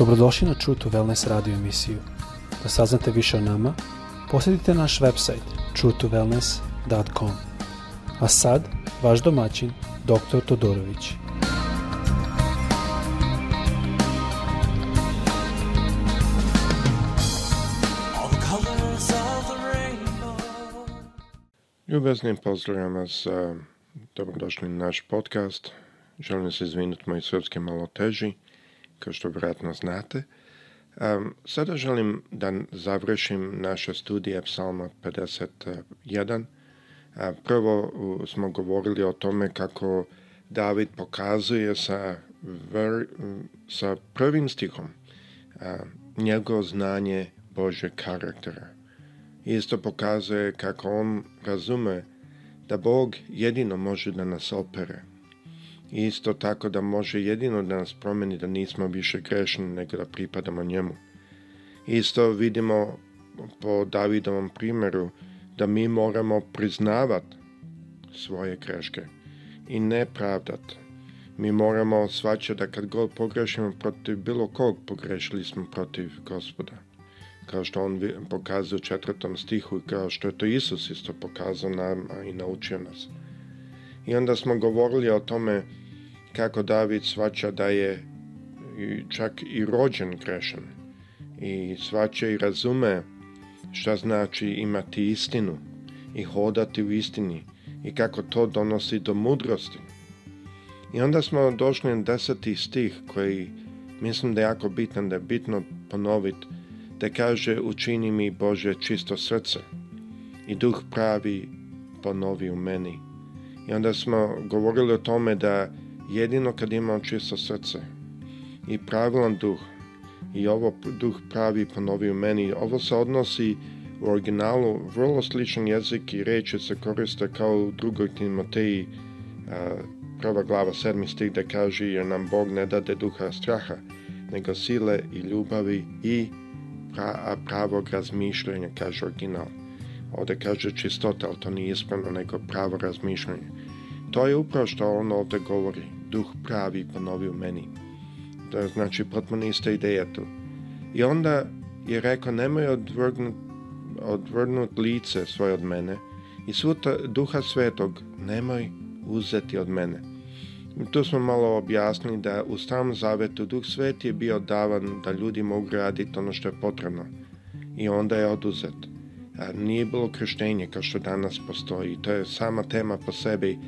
Dobrodošli na True to Wellness radio emisiju. Da saznate više o nama, posjetite naš website truetowellness.com. A sad, vaš domaćin, dr. Todorović. Ljubaznim pozdravljam vas, eh, dobrodošli na naš podcast. Želim da se izviniti, moj srpski malo teži kao što vjerojatno znate. Um, sada želim da završim naše studije psalma 51. A, prvo smo govorili o tome kako David pokazuje sa, ver, sa prvim stihom a, njegovo znanje Bože karaktera. Isto pokazuje kako on razume da Bog jedino može da nas opere. Isto tako da može jedino da nas promeni da nismo više grešni nego da pripadamo njemu. Isto vidimo po Davidovom primeru da mi moramo priznavati svoje greške i ne pravdat. Mi moramo svačati da kad god pogrešimo protiv bilo kog, pogrešili smo protiv gospoda. Kao što on pokazuje u četvrtom stihu i kao što je to Isus isto pokazao nam i naučio nas. I onda smo govorili o tome kako David svaća da je čak i rođen grešan i svaća i razume šta znači imati istinu i hodati u istini i kako to donosi do mudrosti. I onda smo došli na deseti stih koji mislim da je jako bitan, da je bitno ponoviti, da kaže učini mi Bože čisto srce i duh pravi ponovi u meni. I onda smo govorili o tome da jedino kad imamo čisto srce i pravilan duh. I ovo duh pravi ponovi u meni. Ovo se odnosi u originalu vrlo sličan jezik i reči se koriste kao u drugoj Timoteji prva glava sedmi stih da kaže jer nam Bog ne dade duha straha, nego sile i ljubavi i pra, pravog razmišljenja kaže original. ovde kaže čistota, ali to nije ispravno, nego pravo razmišljanje. To je upravo što on ovde govori duh pravi ponovi u meni. To je znači potpuno ista ideja tu. I onda je rekao, nemoj odvrgnut, odvrnut lice svoje od mene i svuta duha svetog nemoj uzeti od mene. Tu smo malo objasnili da u starom zavetu duh sveti je bio davan da ljudi mogu raditi ono što je potrebno i onda je oduzet. A nije bilo krštenje kao što danas postoji. To je sama tema po sebi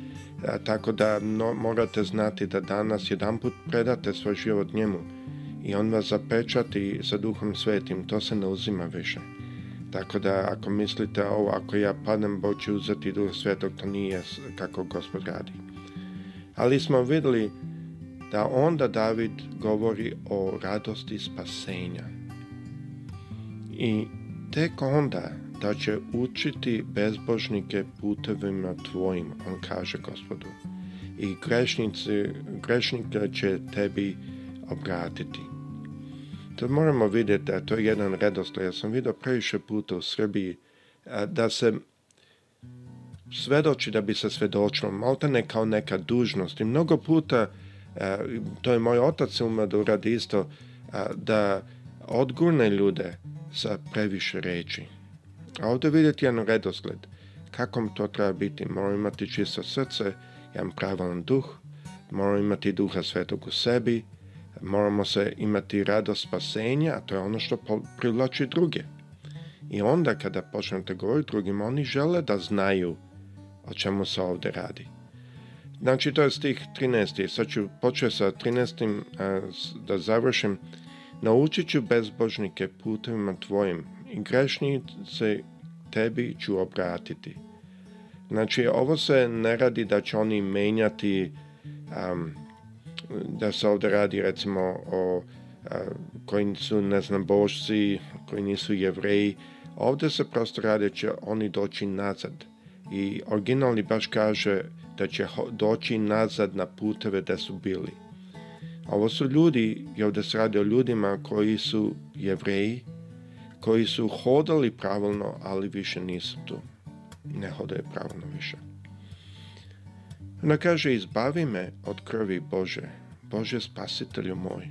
A, tako da no, morate znati da danas jedanput predate svoj život njemu i on vas zapečati sa duhom svetim, to se ne uzima više. Tako da ako mislite ovo, ako ja padnem, Bog će uzeti duh svetog, to nije kako gospod radi. Ali smo videli da onda David govori o radosti spasenja. I tek onda da će učiti bezbožnike putevima tvojim, on kaže gospodu, i grešnici, grešnika će tebi obratiti. To moramo videti, a to je jedan redosled. Ja sam vidio previše puta u Srbiji da se svedoči da bi se svedočilo, malta ne kao neka dužnost. I mnogo puta, to je moj otac umeo da uradi isto, da odgurne ljude sa previše reči. A ovdje vidjeti jedan redosled. Kakom to treba biti? Moramo imati čisto srce, jedan pravilan duh, moramo imati duha svetog u sebi, moramo se imati radost spasenja, a to je ono što privlači druge. I onda kada počnete govoriti drugima, oni žele da znaju o čemu se ovdje radi. Znači, to je stih 13. Sad ću početi sa 13. da završim. Naučit ću bezbožnike putovima tvojim, i grešnice tebi ću obratiti. Znači, ovo se ne radi da će oni menjati, um, da se ovdje radi recimo o uh, koji su, ne znam, bošci, koji nisu jevreji. Ovde se prosto radi će oni doći nazad. I originalni baš kaže da će doći nazad na puteve da su bili. Ovo su ljudi, i ovdje se radi o ljudima koji su jevreji, koji su hodali pravilno, ali više nisu tu. Ne hodaju pravilno više. Ona kaže, izbavi me od krvi Bože, Bože spasitelju moj.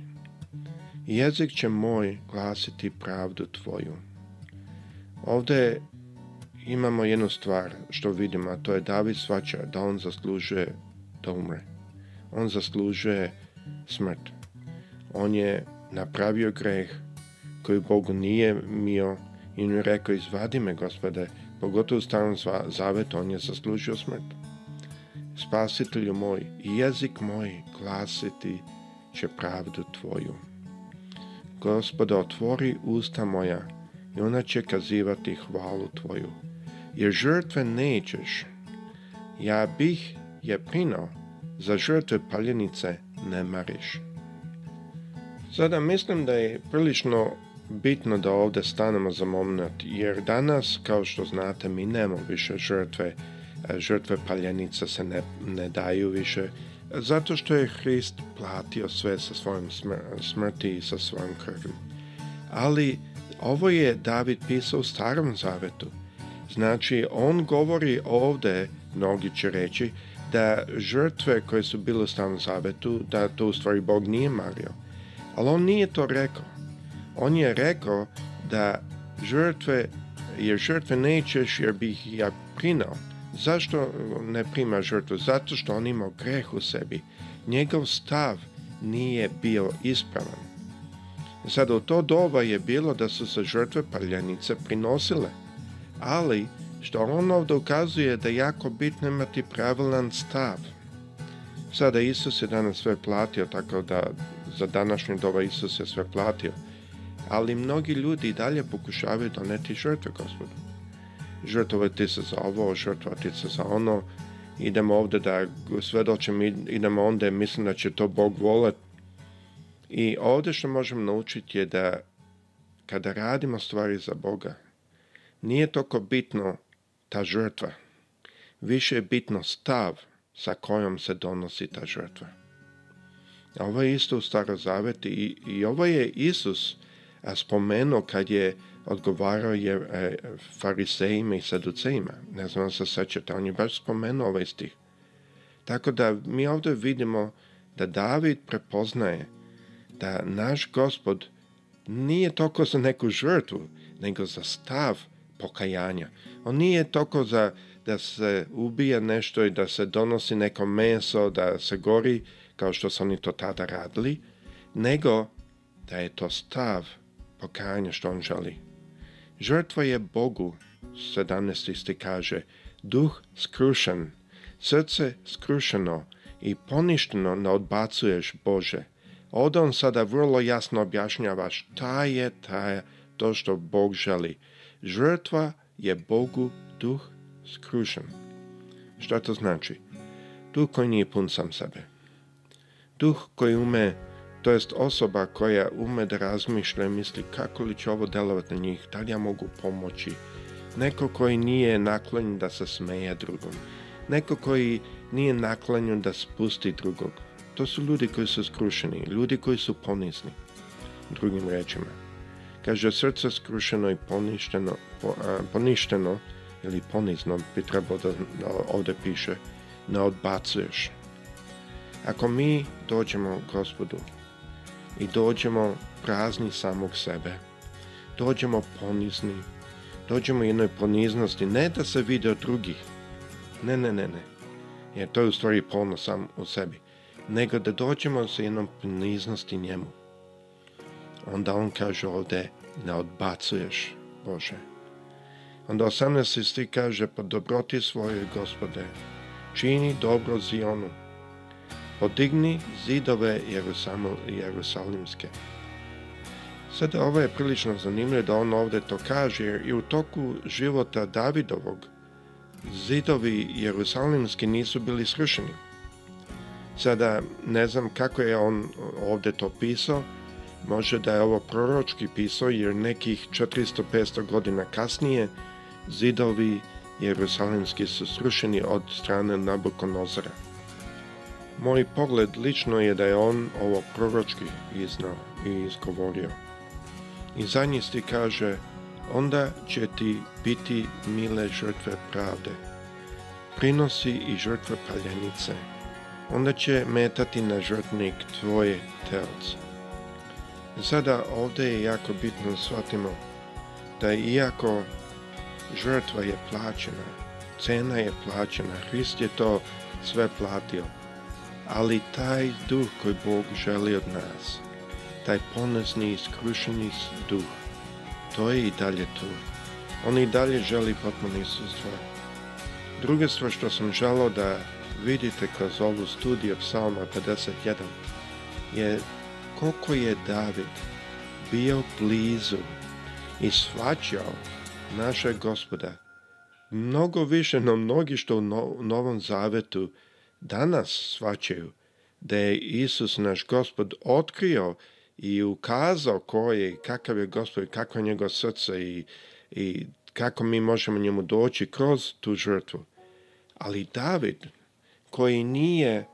Jezik će moj glasiti pravdu tvoju. Ovde imamo jednu stvar što vidimo, a to je David svača da on zaslužuje da umre. On zaslužuje smrt. On je napravio greh, koju Bogu nije mio i on rekao, izvadi me, gospode, pogotovo u starom zavetu, on je zaslužio smrt. Spasitelju moj i jezik moj glasiti će pravdu Tvoju. Gospode, otvori usta moja i ona će kazivati hvalu Tvoju, jer žrtve nećeš. Ja bih je prinao, za žrtve paljenice ne mariš. Sada mislim da je prilično bitno da ovde stanemo za moment, jer danas, kao što znate, mi nemamo više žrtve, e, žrtve paljenica se ne, ne daju više, zato što je Hrist platio sve sa svojom smr smrti i sa svojom krvim. Ali ovo je David pisao u starom zavetu. Znači, on govori ovde, mnogi će reći, da žrtve koje su bile u starom zavetu, da to u stvari Bog nije mario. Ali on nije to rekao on je rekao da žrtve, jer žrtve nećeš jer bih ja prinao. Zašto ne prima žrtvu? Zato što on imao greh u sebi. Njegov stav nije bio ispravan. Sada u to doba je bilo da su se žrtve paljenice prinosile, ali što on ovdje ukazuje da je jako bitno imati pravilan stav. Sada Isus je danas sve platio, tako da za današnje doba Isus je sve platio ali mnogi ljudi i dalje pokušavaju doneti da žrtve gospodu. Žrtvovati se za ovo, žrtvovati se za ono, idemo ovde da svedočem, idemo onda mislim da će to Bog volet. I ovde što možemo naučiti je da kada radimo stvari za Boga, nije toliko bitno ta žrtva, više je bitno stav sa kojom se donosi ta žrtva. Ovo je isto u Starozaveti i, i ovo je Isus spomenuo kad je odgovarao je e, farisejima i saducejima. Ne znam da se sećate, on je baš spomenuo ovaj stih. Tako da mi ovde vidimo da David prepoznaje da naš gospod nije toliko za neku žrtvu, nego za stav pokajanja. On nije toliko za da se ubija nešto i da se donosi neko meso, da se gori, kao što su oni to tada radili, nego da je to stav pokajanje što on želi. Žrtva je Bogu, 17. sti kaže, duh skrušen, srce skrušeno i poništeno ne odbacuješ Bože. Ovdje on sada vrlo jasno objašnjava šta je taj, to što Bog želi. Žrtva je Bogu duh skrušen. Šta to znači? Duh koji nije pun sam sebe. Duh koji ume to jest osoba koja ume da razmišlja i misli kako li će ovo delovati na njih, da li ja mogu pomoći. Neko koji nije naklonjen da se smeje drugom. Neko koji nije naklonjen da spusti drugog. To su ljudi koji su skrušeni, ljudi koji su ponizni. Drugim rečima, kaže srce skrušeno i poništeno, po, a, poništeno ili ponizno bi trebalo da, da ovde piše, ne odbacuješ. Ako mi dođemo gospodu i dođemo prazni samog sebe. Dođemo ponizni. Dođemo jednoj poniznosti. Ne da se vide od drugih. Ne, ne, ne, ne. Jer to je u stvari polno sam u sebi. Nego da dođemo sa jednom poniznosti njemu. Onda on kaže ovde, ne odbacuješ, Bože. Onda 18. stih kaže, po dobroti svoje, gospode, čini dobro Zionu, Podigni zidove Jerusalimske. Sada ovo je prilično zanimljivo da on ovde to kaže jer i u toku života Davidovog zidovi Jerusalimski nisu bili srušeni. Sada ne znam kako je on ovde to pisao, može da je ovo proročki pisao jer nekih 400-500 godina kasnije zidovi Jerusalimski su srušeni od strane Nabukonozora. Moj pogled lično je da je on ovo proročki iznao i izgovorio. I zanjisti kaže, onda će ti biti mile žrtve pravde. Prinosi i žrtve paljenice. Onda će metati na žrtnik tvoje telce. Sada ovde je jako bitno da shvatimo da iako žrtva je plaćena, cena je plaćena, Hrist je to sve platio, ali taj duh koji Bog želi od nas, taj ponosni, iskrušeni duh, to je i dalje tu. On i dalje želi potpuno isustva. Druga stvar što sam želao da vidite kroz ovu studiju Psalma 51 je koliko je David bio blizu i svađao našeg gospoda mnogo više no mnogi što u Novom Zavetu danas svaćaju da je Isus naš gospod otkrio i ukazao ko je i kakav je gospod i kako je njegov srce i, i kako mi možemo njemu doći kroz tu žrtvu. Ali David, koji nije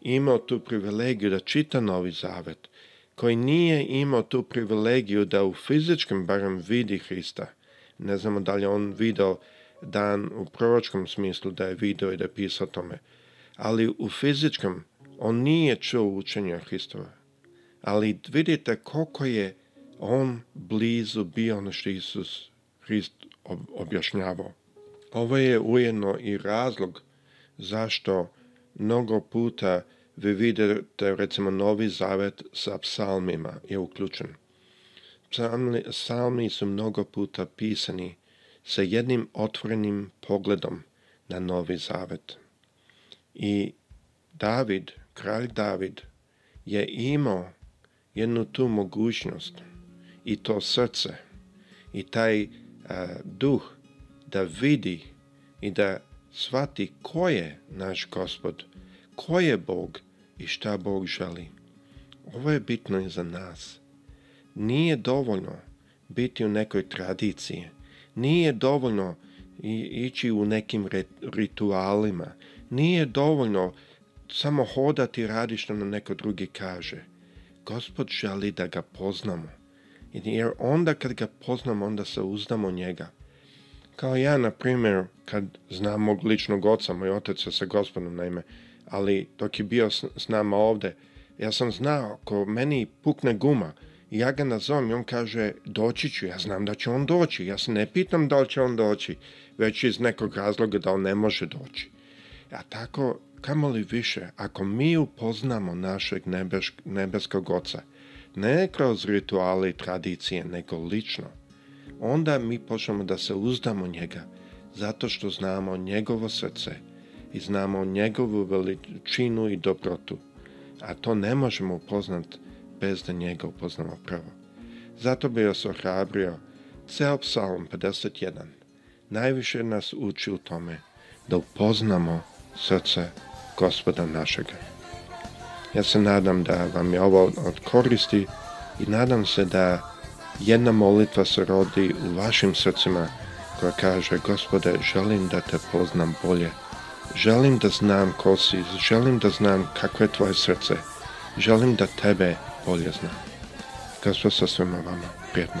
imao tu privilegiju da čita Novi Zavet, koji nije imao tu privilegiju da u fizičkom barem vidi Hrista, ne znamo da li on video dan u proročkom smislu da je video i da je pisao tome, ali u fizičkom on nije čuo učenja Hristova. Ali vidite koliko je on blizu bio ono što Isus Hrist objašnjavao. Ovo je ujedno i razlog zašto mnogo puta vi vidite recimo Novi Zavet sa psalmima je uključen. Psalmi, psalmi su mnogo puta pisani sa jednim otvorenim pogledom na Novi Zavet. I David, kralj David, je imao jednu tu mogućnost i to srce i taj a, e, duh da vidi i da shvati ko je naš gospod, ko je Bog i šta Bog želi. Ovo je bitno i za nas. Nije dovoljno biti u nekoj tradiciji. Nije dovoljno ići u nekim ritualima. Nije dovoljno samo hodati i radi što nam neko drugi kaže. Gospod želi da ga poznamo. Jer onda kad ga poznamo, onda se uzdamo njega. Kao ja, na primjer, kad znam mog ličnog oca, moj otac je sa gospodom, naime, ali dok je bio s nama ovde, ja sam znao, ako meni pukne guma, ja ga nazovem i on kaže, doći ću, ja znam da će on doći. Ja se ne pitam da li će on doći, već iz nekog razloga da on ne može doći. A tako, kamo li više, ako mi upoznamo našeg nebeš, nebeskog oca, ne kroz rituale i tradicije, nego lično, onda mi počnemo da se uzdamo njega, zato što znamo njegovo srce i znamo njegovu veličinu i dobrotu, a to ne možemo upoznati bez da njega upoznamo prvo. Zato bi vas ohrabrio ceo psalm 51. Najviše nas uči u tome da upoznamo srce gospoda našega. Ja se nadam da vam je ovo od koristi i nadam se da jedna molitva se rodi u vašim srcima koja kaže gospode želim da te poznam bolje, želim da znam ko si, želim da znam kakvo je tvoje srce, želim da tebe bolje znam. Gospod sa svima vama, prijetno.